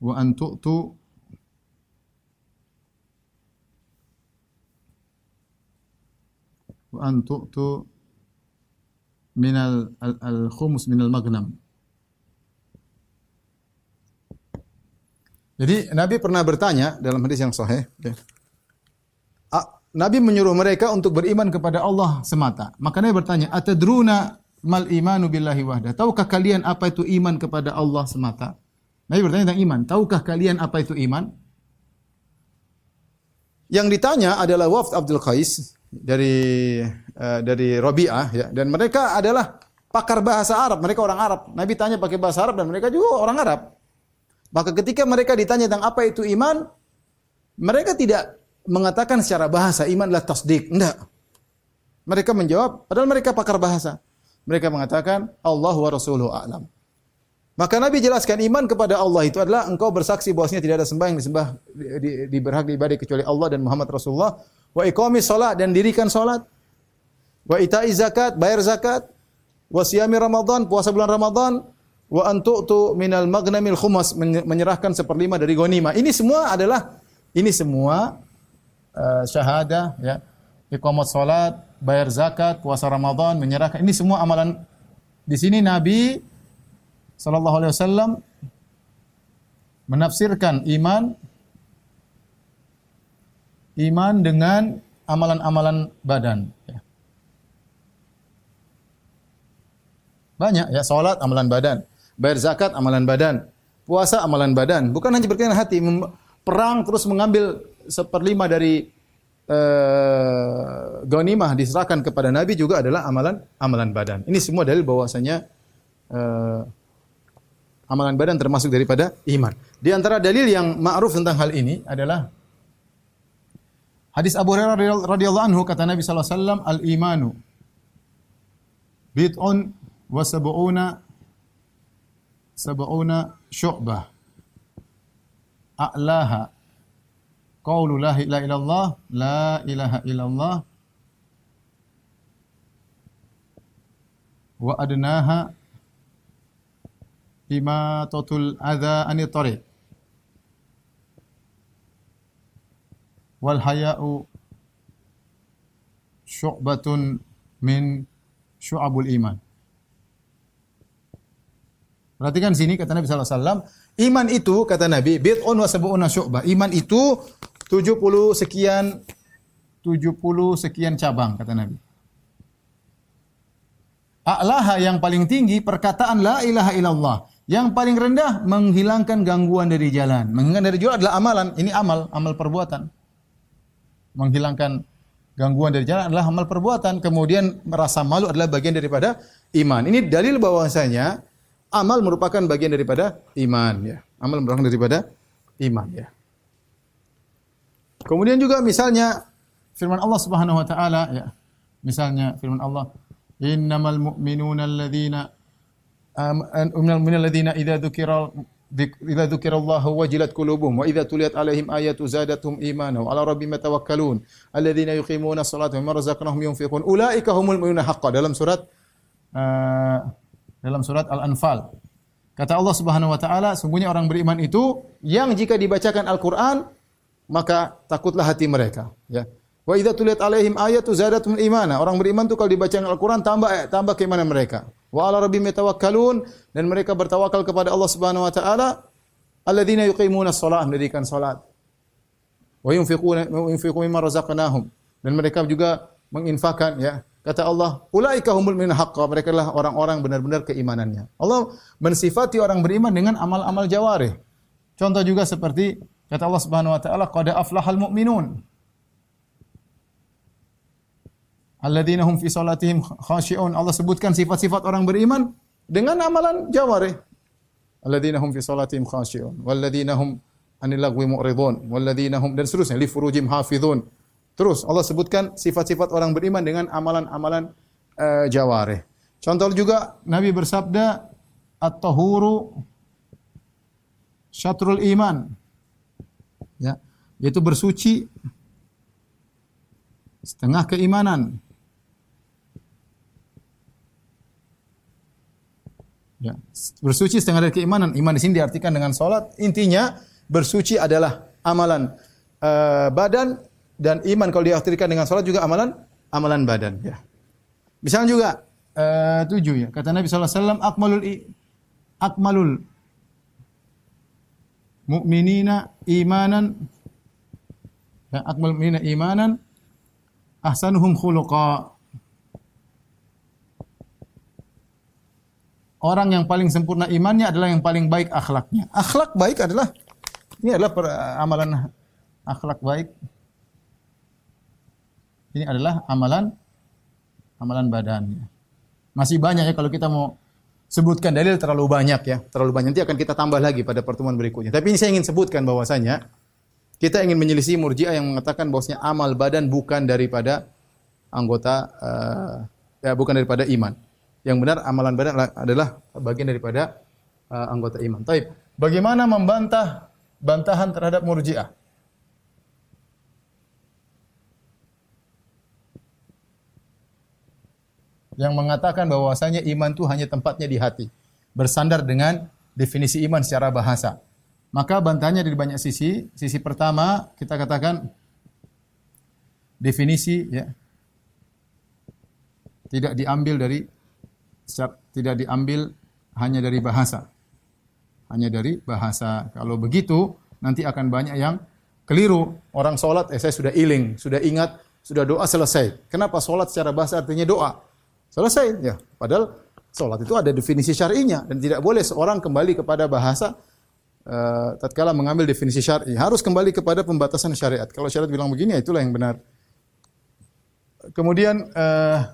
wa an tu'tu wa an tu'tu min al, al, al min al maghnam. Jadi Nabi pernah bertanya dalam hadis yang sahih, ya. Nabi menyuruh mereka untuk beriman kepada Allah semata. Maka Nabi bertanya, "Atadruna mal imanu billahi wahda?" Tahukah kalian apa itu iman kepada Allah semata? Nabi bertanya tentang iman. Tahukah kalian apa itu iman? Yang ditanya adalah Wafd Abdul Qais dari uh, dari Rabi'ah ya dan mereka adalah pakar bahasa Arab, mereka orang Arab. Nabi tanya pakai bahasa Arab dan mereka juga orang Arab. Maka ketika mereka ditanya tentang apa itu iman, mereka tidak mengatakan secara bahasa iman adalah tasdik, enggak. Mereka menjawab, padahal mereka pakar bahasa. Mereka mengatakan, Allah wa Rasuluhu a'lam. Maka Nabi jelaskan iman kepada Allah itu adalah engkau bersaksi bahwasanya tidak ada sembah yang disembah di, di, di berhak kecuali Allah dan Muhammad Rasulullah. Wa iqamis salat dan dirikan salat. Wa ita'i zakat, bayar zakat. Wa siyami Ramadan, puasa bulan Ramadan. Wa antu'tu minal magnamil khumas, menyerahkan seperlima dari ghanimah. Ini semua adalah ini semua uh, syahadah ya. Iqamat salat, bayar zakat, puasa Ramadan, menyerahkan. Ini semua amalan di sini Nabi sallallahu alaihi menafsirkan iman iman dengan amalan-amalan badan ya. Banyak ya salat amalan badan, bayar zakat amalan badan, puasa amalan badan, bukan hanya berkaitan hati, perang terus mengambil seperlima dari uh, ghanimah diserahkan kepada Nabi juga adalah amalan amalan badan. Ini semua dalil bahwasanya uh, amalan badan termasuk daripada iman. Di antara dalil yang ma'ruf tentang hal ini adalah hadis Abu Hurairah radhiyallahu anhu kata Nabi sallallahu al-imanu bid'un wa sab'una sab'una syu'bah a'laha qaulu la ilaha illallah la ilaha illallah wa adnaha imatatul adza anit tariq wal haya'u syu'batun min syu'abul iman. Perhatikan sini kata Nabi sallallahu alaihi wasallam, iman itu kata Nabi bid'un wa sab'una syu'bah. Iman itu 70 sekian 70 sekian cabang kata Nabi. A'laha yang paling tinggi perkataan la ilaha illallah. Yang paling rendah menghilangkan gangguan dari jalan. Menghilangkan dari jalan adalah amalan. Ini amal, amal perbuatan. Menghilangkan gangguan dari jalan adalah amal perbuatan. Kemudian merasa malu adalah bagian daripada iman. Ini dalil bahwasanya amal merupakan bagian daripada iman ya. Amal merupakan daripada iman ya. Kemudian juga misalnya firman Allah Subhanahu wa taala ya. Misalnya firman Allah, "Innamal mu'minuna alladzina minal ladzina idza dzukira idza dzukirallahu wajilat qulubuhum wa idza tuliyat alaihim ayatu zadatuhum imana wa ala rabbihim yatawakkalun alladzina yuqimuna salata mimma razaqnahum yunfiqun ulaika humul mu'minuna haqqan dalam surat uh, dalam surat Al-Anfal kata Allah Subhanahu wa taala sungguhnya orang beriman itu yang jika dibacakan Al-Qur'an maka takutlah hati mereka ya Wa idza tuliyat alaihim ayatu zadatuhum imana. Orang beriman itu kalau dibacakan Al-Qur'an tambah tambah keimanan mereka. Wa ala rabbihim yatawakkalun dan mereka bertawakal kepada Allah Subhanahu wa taala alladzina yuqimuna shalah mendirikan salat. Wa yunfiquna yunfiqu mimma razaqnahum dan mereka juga menginfakkan ya. Kata Allah, ulaika humul min haqqa. Mereka adalah orang-orang benar-benar keimanannya. Allah mensifati orang beriman dengan amal-amal jawarih. Contoh juga seperti kata Allah Subhanahu wa taala, qad aflahal mu'minun. Alladzina hum fi salatihim khashi'un. Allah sebutkan sifat-sifat orang beriman dengan amalan jawarih. Alladzina hum fi salatihim khashi'un. Walladzina hum anil lagwi mu'ridun. Walladzina hum dan seterusnya li furujim hafizun. Terus Allah sebutkan sifat-sifat orang beriman dengan amalan-amalan uh, jawarih. Contoh juga Nabi bersabda at-tahuru syatrul iman. Ya, yaitu bersuci setengah keimanan. Ya. Bersuci setengah dari keimanan. Iman di sini diartikan dengan salat. Intinya bersuci adalah amalan uh, badan dan iman kalau diartikan dengan salat juga amalan amalan badan. Ya. Misalnya juga uh, tujuh ya. Kata Nabi sallallahu akmalul akmalul mu'minina imanan ya, akmalul mu'minina imanan ahsanuhum khuluqa orang yang paling sempurna imannya adalah yang paling baik akhlaknya. Akhlak baik adalah ini adalah per, amalan akhlak baik. Ini adalah amalan amalan badannya. Masih banyak ya kalau kita mau sebutkan dalil terlalu banyak ya, terlalu banyak. Nanti akan kita tambah lagi pada pertemuan berikutnya. Tapi ini saya ingin sebutkan bahwasanya kita ingin menyelisih murjiah yang mengatakan bahwasanya amal badan bukan daripada anggota uh, ya bukan daripada iman. Yang benar amalan badan adalah bagian daripada uh, anggota iman. Taib. Bagaimana membantah bantahan terhadap Murji'ah? Yang mengatakan bahwasanya iman itu hanya tempatnya di hati. Bersandar dengan definisi iman secara bahasa. Maka bantahannya dari banyak sisi. Sisi pertama kita katakan definisi ya tidak diambil dari tidak diambil hanya dari bahasa. Hanya dari bahasa. Kalau begitu nanti akan banyak yang keliru. Orang sholat, eh saya sudah iling, sudah ingat, sudah doa selesai. Kenapa sholat secara bahasa artinya doa? Selesai. Ya, padahal sholat itu ada definisi syar'inya dan tidak boleh seorang kembali kepada bahasa uh, tatkala mengambil definisi syar'i. Harus kembali kepada pembatasan syariat. Kalau syariat bilang begini, ya itulah yang benar. Kemudian uh,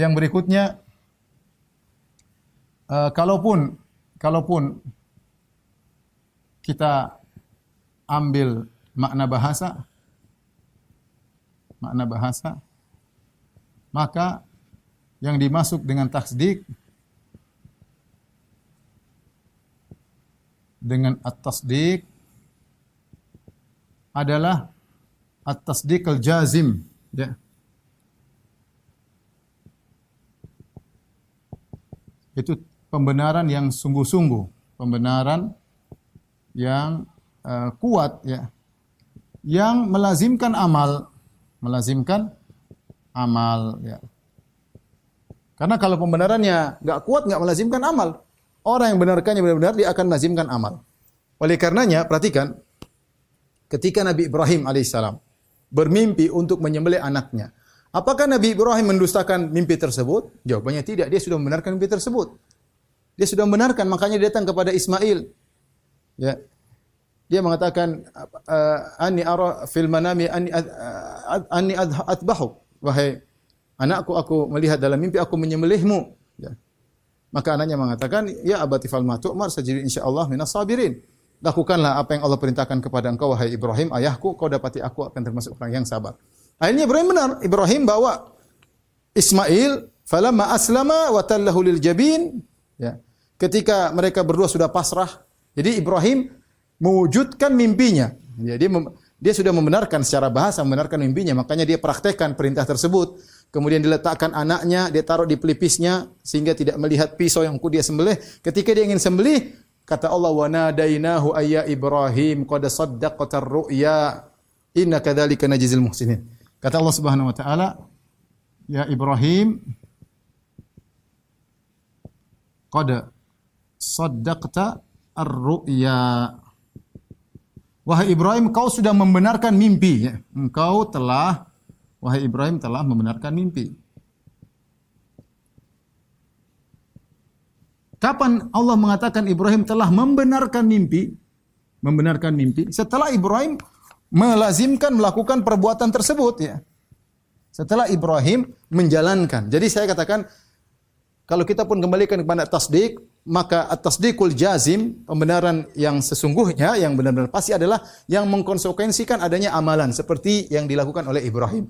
yang berikutnya uh, kalaupun kalaupun kita ambil makna bahasa makna bahasa maka yang dimasuk dengan tasdik dengan at-tasdik adalah at-tasdik al-jazim ya. Itu pembenaran yang sungguh-sungguh pembenaran yang uh, kuat ya. Yang melazimkan amal melazimkan amal ya karena kalau pembenarannya nggak kuat, nggak melazimkan amal. Orang yang benarkannya benar-benar dia akan melazimkan amal. Oleh karenanya, perhatikan, ketika Nabi Ibrahim alaihissalam bermimpi untuk menyembelih anaknya, apakah Nabi Ibrahim mendustakan mimpi tersebut? Jawabannya tidak. Dia sudah membenarkan mimpi tersebut. Dia sudah membenarkan, makanya dia datang kepada Ismail. Ya, dia mengatakan ani ara fil manami ani ani adbahu wahai Anakku aku melihat dalam mimpi aku menyembelihmu. Ya. Maka anaknya mengatakan, ya abati fal ma tu'mar sajid insyaallah minas sabirin. Lakukanlah apa yang Allah perintahkan kepada engkau wahai Ibrahim, ayahku, kau dapati aku akan termasuk orang yang sabar. Akhirnya Ibrahim benar. Ibrahim bawa Ismail, falamma aslama wa tallahu lil jabin. Ya. Ketika mereka berdua sudah pasrah, jadi Ibrahim mewujudkan mimpinya. Ya, dia sudah membenarkan secara bahasa membenarkan mimpinya, makanya dia praktekkan perintah tersebut kemudian diletakkan anaknya, dia taruh di pelipisnya sehingga tidak melihat pisau yang ku dia sembelih. Ketika dia ingin sembelih, kata Allah wa nadainahu ayya Ibrahim qad saddaqta ar-ru'ya inna kadzalika najzil muhsinin. Kata Allah Subhanahu wa taala, ya Ibrahim qad saddaqta ar-ru'ya. Wahai Ibrahim, kau sudah membenarkan mimpi. Engkau telah Wahai Ibrahim telah membenarkan mimpi. Kapan Allah mengatakan Ibrahim telah membenarkan mimpi? Membenarkan mimpi setelah Ibrahim melazimkan melakukan perbuatan tersebut ya. Setelah Ibrahim menjalankan. Jadi saya katakan kalau kita pun kembalikan kepada tasdik, maka at-tasdiqul jazim, pembenaran yang sesungguhnya, yang benar-benar pasti adalah yang mengkonsekuensikan adanya amalan seperti yang dilakukan oleh Ibrahim.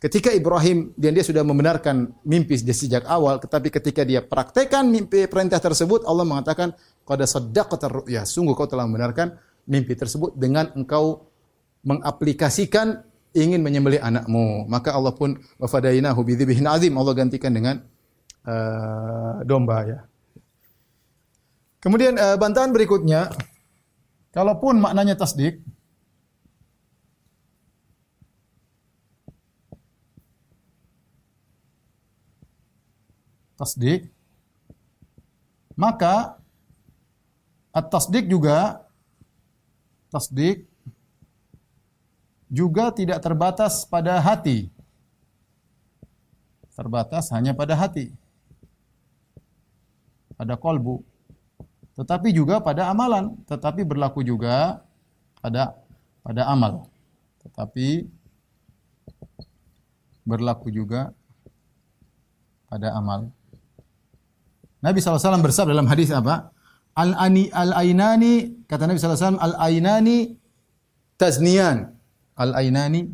Ketika Ibrahim dan dia sudah membenarkan mimpi sejak awal, tetapi ketika dia praktekkan mimpi perintah tersebut, Allah mengatakan, "Qad saddaqta ru'ya." Sungguh kau telah membenarkan mimpi tersebut dengan engkau mengaplikasikan ingin menyembelih anakmu. Maka Allah pun wafadainahu bidzibhin azim. Allah gantikan dengan uh, domba ya. Kemudian uh, bantahan berikutnya, kalaupun maknanya tasdik, tasdik, maka at-tasdik juga tasdik juga tidak terbatas pada hati. Terbatas hanya pada hati. Pada kolbu. Tetapi juga pada amalan. Tetapi berlaku juga pada pada amal. Tetapi berlaku juga pada amal. Nabi SAW bersabda dalam hadis apa? Al-ani al-ainani kata Nabi SAW al-ainani tazniyan. Al-ainani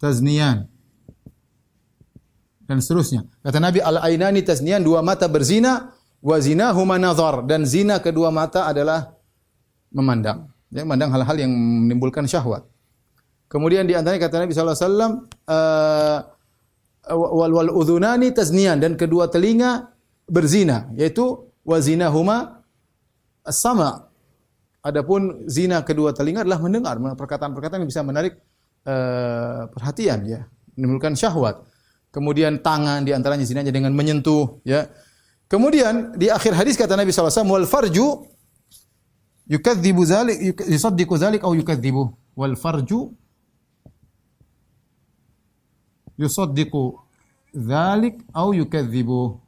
tazniyan. Dan seterusnya. Kata Nabi al-ainani tazniyan dua mata berzina wa zinahuma nazar dan zina kedua mata adalah memandang. Ya, memandang hal-hal yang menimbulkan syahwat. Kemudian di antaranya kata Nabi sallallahu alaihi wasallam uh, wal wal udhunani tazniyan dan kedua telinga berzina yaitu wa zinahuma as-sama. Adapun zina kedua telinga adalah mendengar perkataan-perkataan yang bisa menarik uh, perhatian ya, menimbulkan syahwat. Kemudian tangan di antaranya zinanya dengan menyentuh ya. Kemudian di akhir hadis kata Nabi wasallam wal farju yukadzibu zalik yusaddiqu zalik au yukadzibu wal farju yusaddiqu zalik au yukadzibu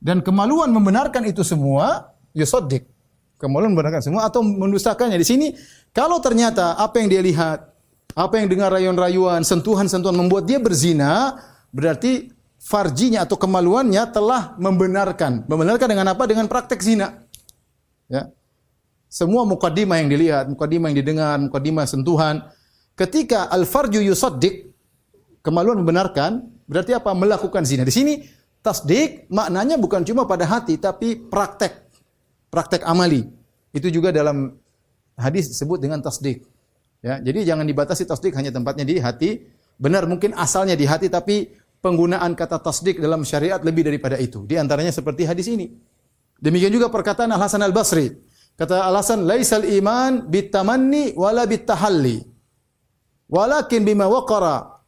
dan kemaluan membenarkan itu semua yusaddiq Kemaluan membenarkan semua atau mendustakannya. Di sini kalau ternyata apa yang dia lihat, apa yang dengar rayuan-rayuan, sentuhan-sentuhan membuat dia berzina, berarti farjinya atau kemaluannya telah membenarkan. Membenarkan dengan apa? Dengan praktek zina. Ya. Semua mukadimah yang dilihat, mukadimah yang didengar, mukadimah sentuhan. Ketika al-farju yusaddiq, kemaluan membenarkan, berarti apa? Melakukan zina. Di sini tasdik maknanya bukan cuma pada hati tapi praktek praktek amali. Itu juga dalam hadis disebut dengan tasdik. Ya, jadi jangan dibatasi tasdik hanya tempatnya di hati. Benar mungkin asalnya di hati tapi penggunaan kata tasdik dalam syariat lebih daripada itu. Di antaranya seperti hadis ini. Demikian juga perkataan Al Hasan Al Basri. Kata Al Hasan, "Laisal iman bitamanni wala bitahalli. Walakin bima waqara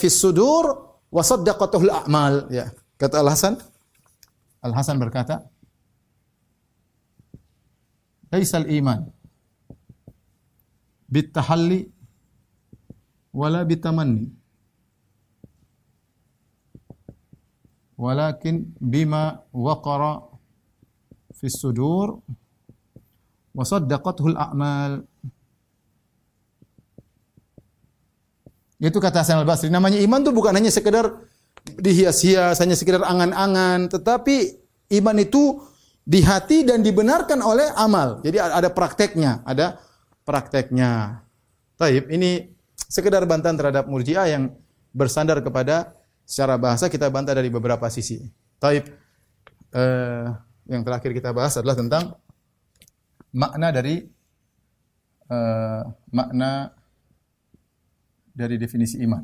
fi sudur wa saddaqatuhul a'mal." Ya. Kata Al Hasan Al Hasan berkata, laisal iman bitahalli wala bitamanni walakin bima waqara fi sudur wa saddaqathu al-a'mal itu kata Hasan al-Basri namanya iman itu bukan hanya sekedar dihias-hias hanya sekedar angan-angan tetapi iman itu di hati dan dibenarkan oleh amal. Jadi ada prakteknya, ada prakteknya. Taib, ini sekedar bantahan terhadap murjiah yang bersandar kepada secara bahasa kita bantah dari beberapa sisi. Taib, eh, yang terakhir kita bahas adalah tentang makna dari eh, makna dari definisi iman.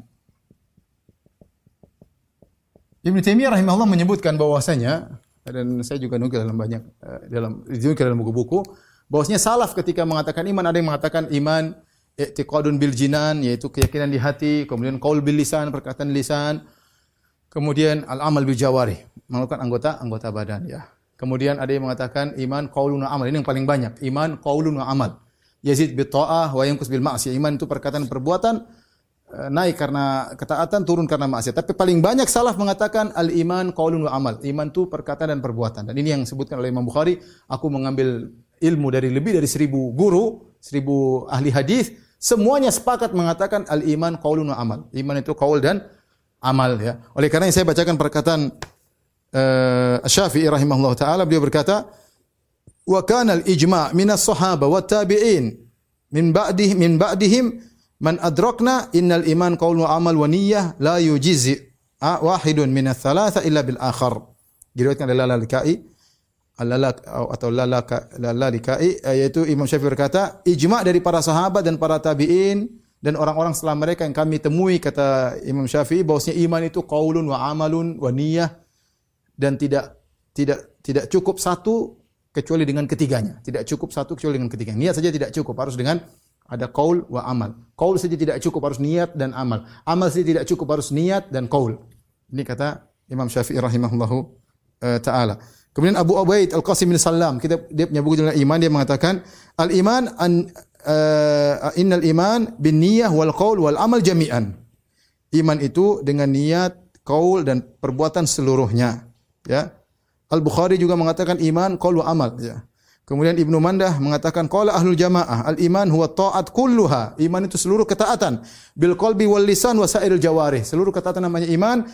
Ibn Taimiyah rahimahullah menyebutkan bahwasanya dan saya juga nukil dalam banyak uh, dalam dinukil dalam buku-buku bahwasanya salaf ketika mengatakan iman ada yang mengatakan iman i'tiqadun bil jinan yaitu keyakinan di hati, kemudian qaul bil lisan perkataan lisan, kemudian al amal bil jawarih melakukan anggota anggota badan ya. Kemudian ada yang mengatakan iman qaulun amal. Ini yang paling banyak. Iman qaulun amal. Yazid bi ta'ah wa yanqus bil ma'siyah. Iman itu perkataan perbuatan Eh, naik karena ketaatan, turun karena maksiat. Tapi paling banyak salaf mengatakan al-iman qaulun wa amal. Iman itu perkataan dan perbuatan. Dan ini yang disebutkan oleh Imam Bukhari, aku mengambil ilmu dari lebih dari seribu guru, seribu ahli hadis, semuanya sepakat mengatakan al-iman qaulun wa amal. Iman itu qaul dan amal ya. Oleh karena saya bacakan perkataan uh, Syafi'i rahimahullah taala beliau berkata, "Wa kana al-ijma' min as-sahaba wa tabi'in min ba'dihim min ba'dihim Man adrakna innal iman qaul wa amal wa niyyah la yujizi wahidun min ats-tsalatsa illa bil akhar. Diriwayatkan oleh Lalalikai atau Lalalikai yaitu Imam Syafi'i berkata, ijma' dari para sahabat dan para tabi'in dan orang-orang setelah mereka yang kami temui kata Imam Syafi'i bahwasanya iman itu qaulun wa amalun wa niyyah dan tidak tidak tidak cukup satu kecuali dengan ketiganya. Tidak cukup satu kecuali dengan ketiganya. Niat saja tidak cukup, harus dengan ada kaul wa amal. Kaul saja tidak cukup harus niat dan amal. Amal saja tidak cukup harus niat dan kaul. Ini kata Imam Syafi'i rahimahullahu uh, taala. Kemudian Abu Ubaid Al-Qasim bin Salam, kita dia punya buku judulnya Iman, dia mengatakan al-iman an uh, innal iman bin niyyah wal qaul wal amal jami'an. Iman itu dengan niat, kaul dan perbuatan seluruhnya, ya. Al-Bukhari juga mengatakan iman qaul wa amal, ya. Kemudian Ibnu Mandah mengatakan qala ahlul jamaah al iman huwa taat kulluha. Iman itu seluruh ketaatan bil qalbi wal lisan wa sairil jawarih. Seluruh ketaatan namanya iman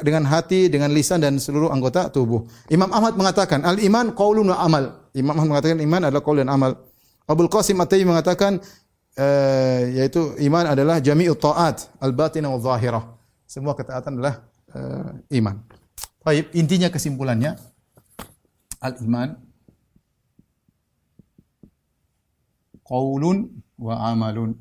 dengan hati, dengan lisan dan seluruh anggota tubuh. Imam Ahmad mengatakan al iman qaulun wa amal. Imam Ahmad mengatakan iman adalah qaul dan amal. Abdul Qasim At-Taimi mengatakan uh, yaitu iman adalah jami'ut taat al-batinah wa zahirah. Semua ketaatan adalah uh, iman. Baik, intinya kesimpulannya al-iman qaulun wa amalun.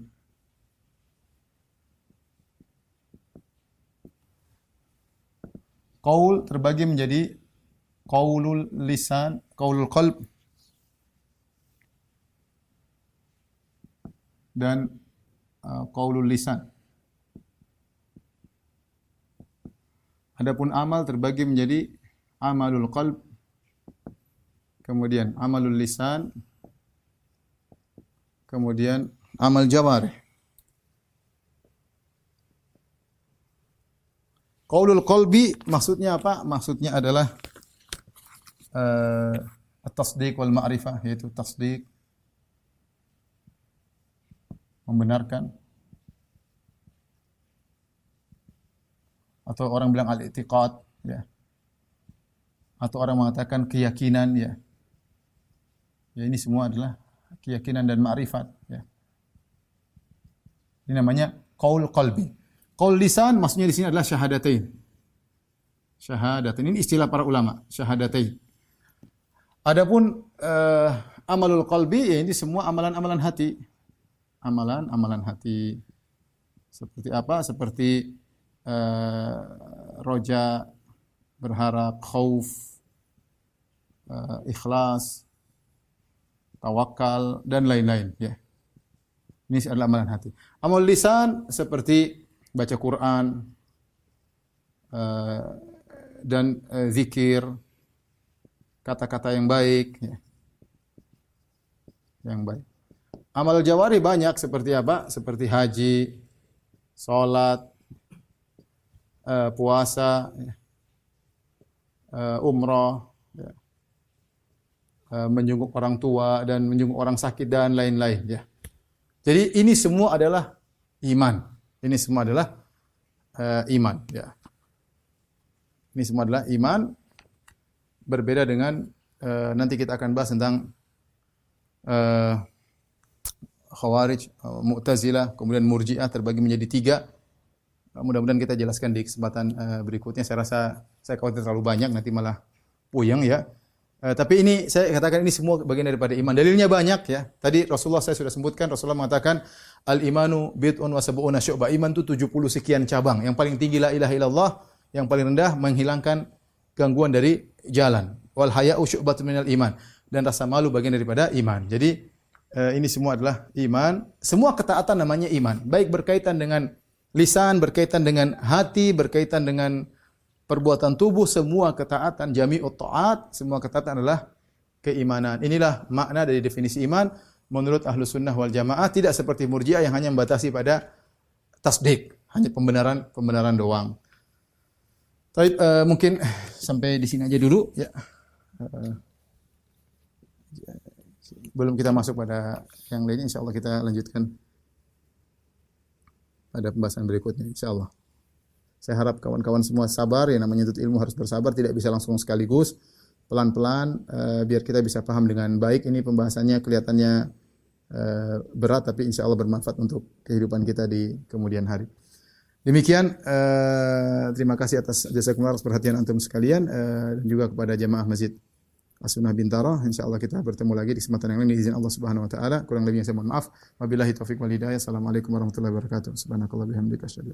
Qaul terbagi menjadi qaulul lisan, qaulul qalb dan uh, qaulul lisan. Adapun amal terbagi menjadi amalul qalb kemudian amalul lisan kemudian amal jawarih. Qaulul qalbi maksudnya apa? Maksudnya adalah uh, at-tasdiq wal ma'rifah yaitu tasdiq membenarkan atau orang bilang al-i'tiqad ya. Atau orang mengatakan keyakinan ya. Ya ini semua adalah keyakinan dan ma'rifat ya. Ini namanya qaul qalbi. Qaul lisan maksudnya di sini adalah syahadatain. Syahadatain ini istilah para ulama, syahadatain. Adapun uh, amalul qalbi ya ini semua amalan-amalan hati. Amalan-amalan hati. Seperti apa? Seperti uh, roja, berharap, khauf, uh, ikhlas, tawakal dan lain-lain ya. Ini adalah amalan hati. Amal lisan seperti baca Quran uh, dan uh, zikir, kata-kata yang baik, ya. yang baik. Amal jawari banyak seperti apa? Seperti haji, sholat, uh, puasa, ya. umroh, uh, menjenguk orang tua dan menjenguk orang sakit dan lain-lain. Ya. Jadi ini semua adalah iman. Ini semua adalah uh, iman. Ya. Ini semua adalah iman. Berbeda dengan uh, nanti kita akan bahas tentang uh, Khawarij, uh, Mu'tazilah, kemudian Murji'ah terbagi menjadi tiga. Mudah-mudahan kita jelaskan di kesempatan berikutnya. Saya rasa saya khawatir terlalu banyak nanti malah puyeng ya. Uh, tapi ini saya katakan ini semua bagian daripada iman. Dalilnya banyak ya. Tadi Rasulullah saya sudah sebutkan Rasulullah mengatakan al imanu bid'un wa sab'una syu'bah. Iman itu 70 sekian cabang. Yang paling tinggi la ilaha illallah, yang paling rendah menghilangkan gangguan dari jalan. Wal haya'u syu'batun minal iman. Dan rasa malu bagian daripada iman. Jadi uh, ini semua adalah iman. Semua ketaatan namanya iman. Baik berkaitan dengan lisan, berkaitan dengan hati, berkaitan dengan perbuatan tubuh, semua ketaatan, jami'ut ta'at, semua ketaatan adalah keimanan. Inilah makna dari definisi iman menurut ahlu sunnah wal jamaah. Tidak seperti murjiah yang hanya membatasi pada tasdik, hanya pembenaran pembenaran doang. Tapi uh, mungkin sampai di sini aja dulu ya. Uh, belum kita masuk pada yang lainnya, insya Allah kita lanjutkan pada pembahasan berikutnya, insya Allah. Saya harap kawan-kawan semua sabar, ya namanya itu ilmu harus bersabar, tidak bisa langsung sekaligus, pelan-pelan, uh, biar kita bisa paham dengan baik. Ini pembahasannya kelihatannya uh, berat, tapi insya Allah bermanfaat untuk kehidupan kita di kemudian hari. Demikian, uh, terima kasih atas jasa atas perhatian antum sekalian, uh, dan juga kepada jamaah masjid As-Sunnah Bintara. Insya Allah kita bertemu lagi di kesempatan yang lain. Izin Allah Subhanahu Wa Taala. Kurang lebihnya saya mohon maaf. Wabillahi taufiq wal hidayah. Assalamualaikum warahmatullahi wabarakatuh. Subhanakallah bihamdika asyhadu